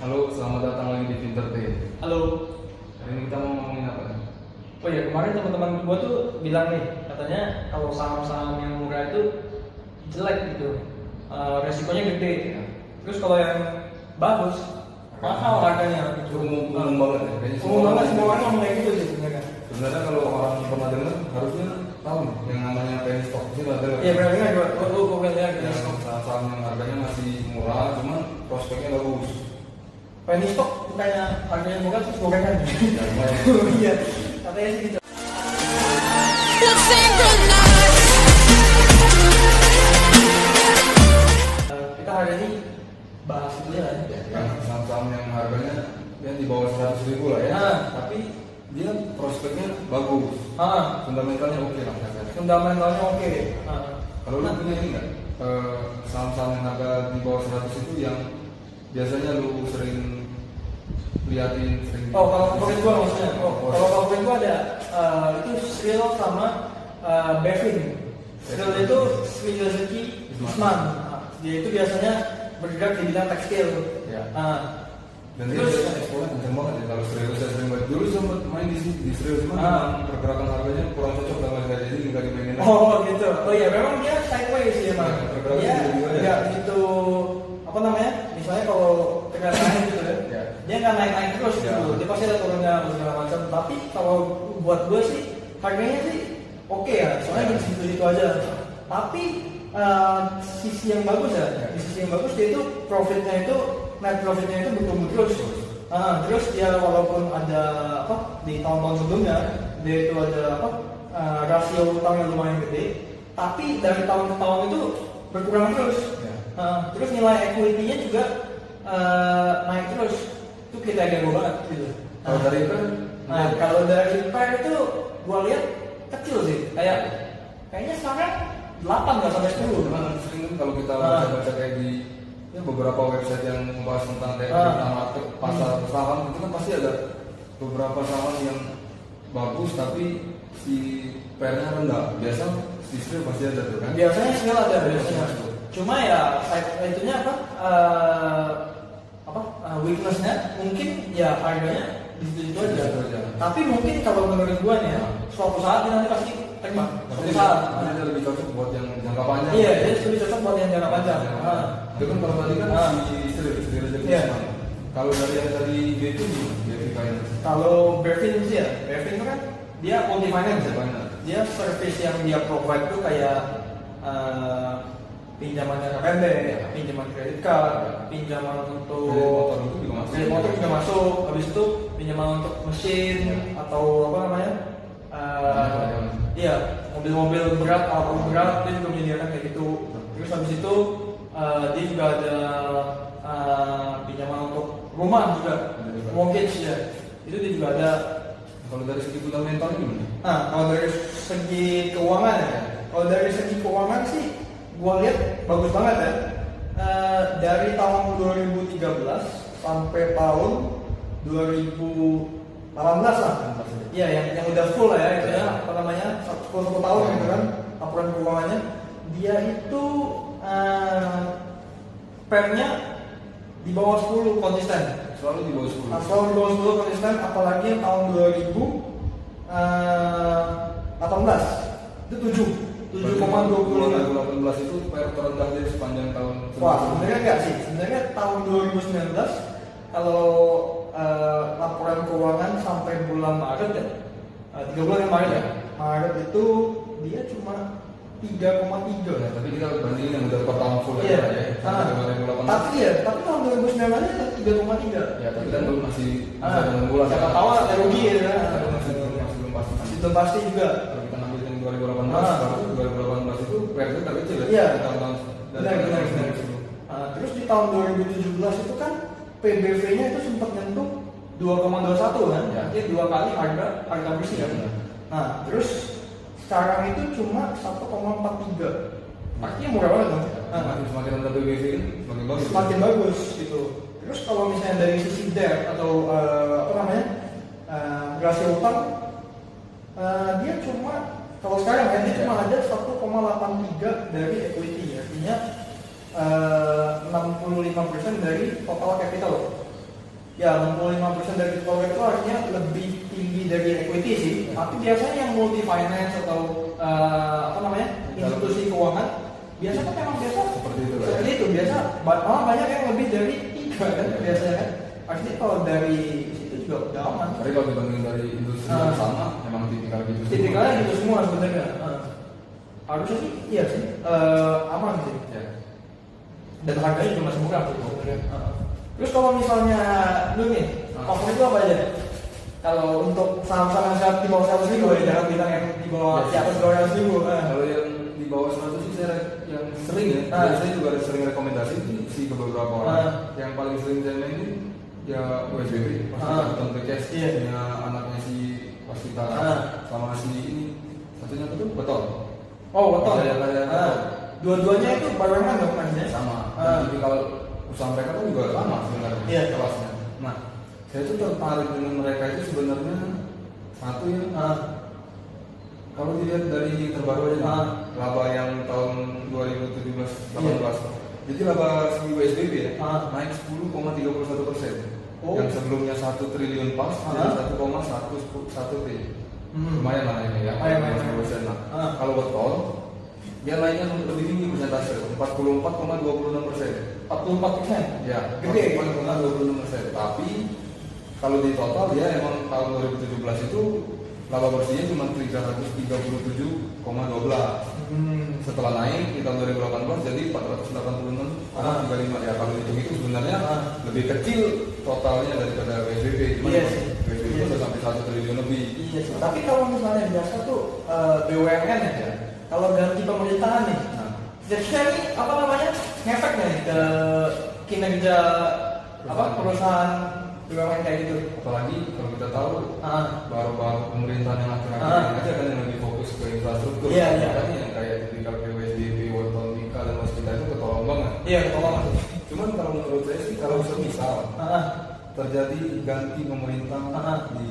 Halo, selamat datang lagi di Vintertain. Halo. Hari ini kita mau ngomongin apa nih? Oh ya kemarin teman-teman gua tuh bilang nih katanya kalau saham-saham yang murah itu jelek gitu, Eh, resikonya gede. Terus kalau yang bagus mahal harganya Itu gitu. umum, umum banget ya. Kayaknya Umum banget semua orang ngomong kayak gitu sih sebenarnya. Sebenarnya kalau orang pernah dengar harusnya tahu nih yang namanya penny stock sih nggak dengar. Iya gua gua gua lihat Yang gitu. saham-saham yang harganya masih murah, cuman prospeknya bagus. Penny stock bukannya harganya murah terus gorengan. Ya, lumayan. Iya. Katanya sih gitu. Kita hari ini bahas dulu ya. Yang saham-saham yang harganya ya di bawah 100 ribu lah ya. Ah. Tapi dia prospeknya bagus. Ah, Fundamentalnya oke lah kata fundamentalnya oke. Ah. Kalau lu punya ini nggak eh, saham-saham yang harga di bawah 100 itu yang biasanya lu sering liatin sering Oh, kalau favorit gua maksudnya. Oh, kalau favorit gua ada eh, itu Sril sama eh, Bevin. Sril itu Sri Rezeki Usman. Dia itu biasanya bergerak di bidang tekstil. Ya. Nah, dan terus ekspornya kenceng banget ya kalau serius saya sering banget dulu sempat main di sini di serius cuma Ah. memang pergerakan harganya kurang cocok sama saya jadi nggak dimainin. Oh gitu. Oh iya, memang dia sideways sih emang. Ya, gitu juga ya. nggak gitu apa namanya? Misalnya kalau naik gitu kan, Ya. dia nggak naik naik terus Ya. gitu. Dia pasti ada turunnya segala macam. Tapi kalau buat gue sih harganya sih oke ya, soalnya Ya. di situ situ aja. Tapi eh, sisi yang bagus ya, Ya. di sisi yang bagus dia itu profitnya itu net profitnya itu bertumbuh terus. Ah, terus dia walaupun ada apa di tahun-tahun sebelumnya dia itu ada apa eh, rasio utang yang lumayan gede, tapi dari tahun ke tahun itu berkurang terus. Ya. Ah, terus nilai equity-nya juga eh, naik terus. Itu kita jago banget gitu. Kalau Nah, dari itu Nah, kalau dari PER itu gua lihat kecil sih. Kayak kayaknya sekarang 8 nggak sampai 10. Cuman sering kan kalau kita Ah. baca-baca kayak di ya beberapa website yang membahas tentang TNI, Ah. tentang market, pasar saham itu kan pasti ada beberapa saham yang bagus tapi si PR-nya rendah. Biasa si Sri pasti ada tuh kan? Biasanya skill ada biasanya. Cuma ya itunya apa? eh, apa eh, weaknessnya mungkin ya harganya di situ situ aja. Tapi mungkin kalau menurut gua nih ya, suatu saat dia nanti pasti terima. Suatu saat. dia dia lebih cocok buat yang jangka panjang. Iya, dia lebih cocok buat yang jangka panjang. Ya. Ah. Itu kan kalau tadi kan Ah. si Sri, Sri Rezeki Iya. Kalau dari yang tadi gimana? BP Finance. Kalau Bevin sih ya, Bevin itu kan dia multi finance ya. Dia service yang dia provide tuh kayak eh, pinjaman jangka pendek, pinjaman kredit card, pinjaman untuk motor itu juga masuk. motor juga masuk. Habis itu pinjaman untuk mesin Ya. atau apa namanya? banyak. iya, mobil-mobil berat atau berat dia juga menyediakan kayak gitu. Terus habis itu eh, dia juga ada eh, pinjaman untuk rumah juga. mortgage ya. Itu dia juga ada Kalau dari segi fundamental gimana? Nah, kalau dari segi keuangan ya, kalau dari segi keuangan sih, gua lihat bagus banget ya. Eh, dari tahun 2013 sampai tahun 2018 lah. Iya, yang yang udah full lah ya, itu ya, apa namanya, full satu tahun gitu kan, laporan keuangannya. Dia itu eh, pernya di bawah 10 konsisten. Selalu di bawah 10. Nah, selalu di bawah 10 konsisten, apalagi yang tahun 2018 itu 7 7,25 2018 itu PR terendah dia sepanjang tahun. Wah, sebenarnya enggak sih. Sebenarnya tahun 2019 kalau eh, laporan keuangan sampai bulan Maret ya, eh, tiga bulan yang Maret ya, Maret itu dia cuma 3,3 Ya, tapi kita bandingin yang udah per tahun full Iya. ya. Ah. Sampai 2018. Tapi ya, tapi tahun 2019 nya 3,3. Ya, tapi kan belum masih Ah, menunggu lah. siapa tahu ada rugi ya. Belum masih belum pasti. Masih belum pasti juga. Kalau kita ngambil yang 2018, Ah. baru 2018 itu PR itu terkecil ya. Iya. Tahun-tahun Benar, benar. Nah, terus di tahun 2017 itu kan PBV-nya itu sempat nyentuh 2,21 kan, Ya. jadi dua kali harga harga bersih. Iya, benar. Nah, terus sekarang itu cuma 1,43. Artinya murah banget dong. Nah, Semakin semakin rendah PBV semakin bagus. semakin bagus gitu. Terus kalau misalnya dari sisi debt atau eh, apa namanya eh, rasio utang, eh, dia cuma kalau sekarang kan dia cuma ada 1,83 dari equity artinya eh, 65% dari total capital. ya 65% dari corporate itu artinya lebih tinggi dari equity sih. Tapi biasanya yang multi finance atau eh, apa namanya institusi keuangan biasanya kan memang biasa Seperti itu lah ya. seperti itu biasa malah banyak yang lebih dari tiga kan biasanya kan. Artinya kalau dari situ juga udah aman. Tapi kalau dibanding dari industri yang sama, memang tipikal gitu. Tipikalnya gitu semua sebenarnya. Eh, harusnya sih iya sih Eh, aman sih. Ya. dan harganya juga masih murah tuh sebenarnya. Heeh. Terus kalau misalnya lu nih, Ah. favorit lu apa aja? Kalau untuk saham-saham yang di bawah seratus ribu ya, jangan bilang yang di bawah Yes. di atas dua ratus ribu. Eh. Kalau yang di bawah 100 sih saya yang sering ya, Ah. dan saya juga sering rekomendasi sih ke beberapa orang. Ah. Yang paling sering saya mainin ya USBB, pasti Ah. Tentang Iya. punya anaknya si Wasita, Ah. sama si ini satunya itu betul. Oh, betul. Kayak- kayak Ah. Dua-duanya itu barengan dong ya? sama. Ah. Dan tipikal usaha mereka kan juga sama sebenarnya Iya. kelasnya. Nah, saya tuh tertarik dengan mereka itu sebenarnya satu yang Ah. kalau dilihat dari terbaru aja Ah. laba yang tahun 2017-18 jadi laba si USBB ya Ah. naik 10,31 persen Oh. yang sebelumnya 1 triliun pas jadi 1,1 triliun Hmm. lumayan lah ini ya Lumayan, lumayan. 10% lah Ah. kalau buat dia naiknya lebih tinggi persentase 44,26 persen 44 persen. ya Gede. 44,26 persen tapi kalau di total dia emang tahun 2017 itu laba bersihnya cuma 337,12 Hmm. setelah naik di tahun 2018 jadi 486,35 ya kalau dihitung itu sebenarnya Ah. lebih kecil totalnya daripada PSBB cuma Iya sih. PSBB udah sih. sampai satu triliun lebih Iya sih. Tapi kalau misalnya biasa tuh eh, BUMN ya, kalau ganti pemerintahan nih, nah ini apa namanya ngefek nih ke kinerja apa perusahaan BUMN kayak gitu? apalagi kalau kita tahu Ah, baru-baru pemerintahan yang akhir-akhir Ah. ini aja kan yang lebih fokus ke infrastruktur Iya, iya. Makanya yang kayak tipikal Waton, Mika dan Waskita itu ketolong banget iya ketolong. Terjadi ganti pemerintah Ah. di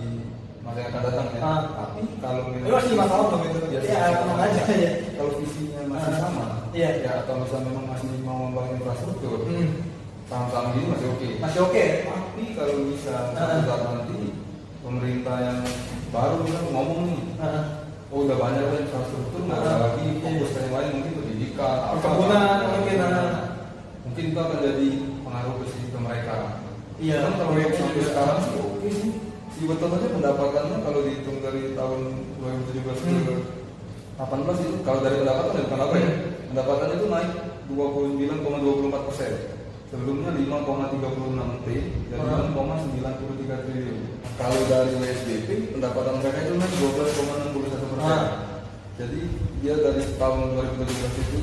masa yang akan datang ya Ah. tapi kalau ini masih tahun dong itu. Ya, Ya, tenang aja ya. kalau visinya masih Ah. sama Iya. ya atau misalnya memang masih mau membangun infrastruktur Hmm. saham-saham gini masih oke Masih oke. tapi kalau bisa Ah. saat nanti pemerintah yang baru bisa ngomong nih Ah, oh udah banyak lah infrastruktur nggak ada lagi fokus ke yang lain mungkin pendidikan Perkebunan mungkin, mungkin itu akan jadi pengaruh ke mereka Iya. Cuman kalau yang sampai sekarang sih oke sih si betul aja pendapatannya kalau dihitung dari tahun 2017 ke Hmm. 18 itu kalau dari pendapatan bukan apa ya pendapatannya itu naik 29,24 persen sebelumnya 5,36 T dan Ah. 6,93 triliun kalau dari WSBP pendapatan mereka itu naik 12,61 persen Ah. jadi dia dari tahun 2017 itu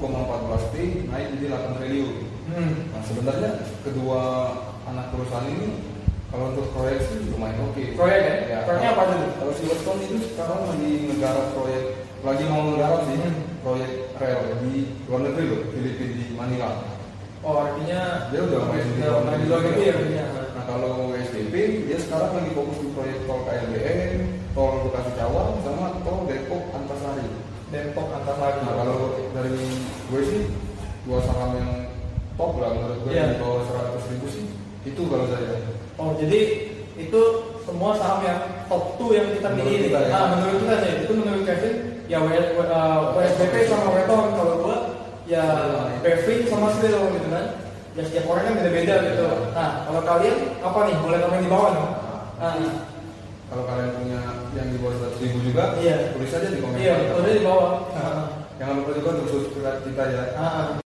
7,14 T naik jadi 8 triliun Hmm. Nah sebenarnya kedua anak perusahaan ini kalau untuk proyek sih lumayan oke. Proyek ya? Proyeknya apa dulu? Kalau si Weston itu sekarang lagi ngegarap proyek, lagi mau ngegarap sih Hmm. proyek rel di luar negeri loh, Filipina di Manila. Oh artinya Dia udah main di luar negeri luar negeri ya artinya. Nah kalau WSDP dia sekarang lagi fokus di proyek tol KLBN, tol Bekasi Cawang, sama tol Depok Antasari. Depok Antasari. Nah kalau dari gue sih dua saham yang top lah menurut gue Iya. di bawah 100 ribu sih itu kalau saya Oh jadi itu semua saham yang top 2 yang kita milih. kita, ya. Ah menurut kita sih itu menurut Kevin ya WSBP sama Weton kalau gua ya Bevin sama Skrill gitu kan. Ya setiap orang kan beda-beda gitu. Nah kalau kalian apa nih boleh komen di bawah nih. Ah, kalau kalian punya yang di bawah 100 ribu juga Iya. tulis aja di komentar iya boleh di bawah. Ah, jangan lupa juga untuk subscribe kita ya ah, ah.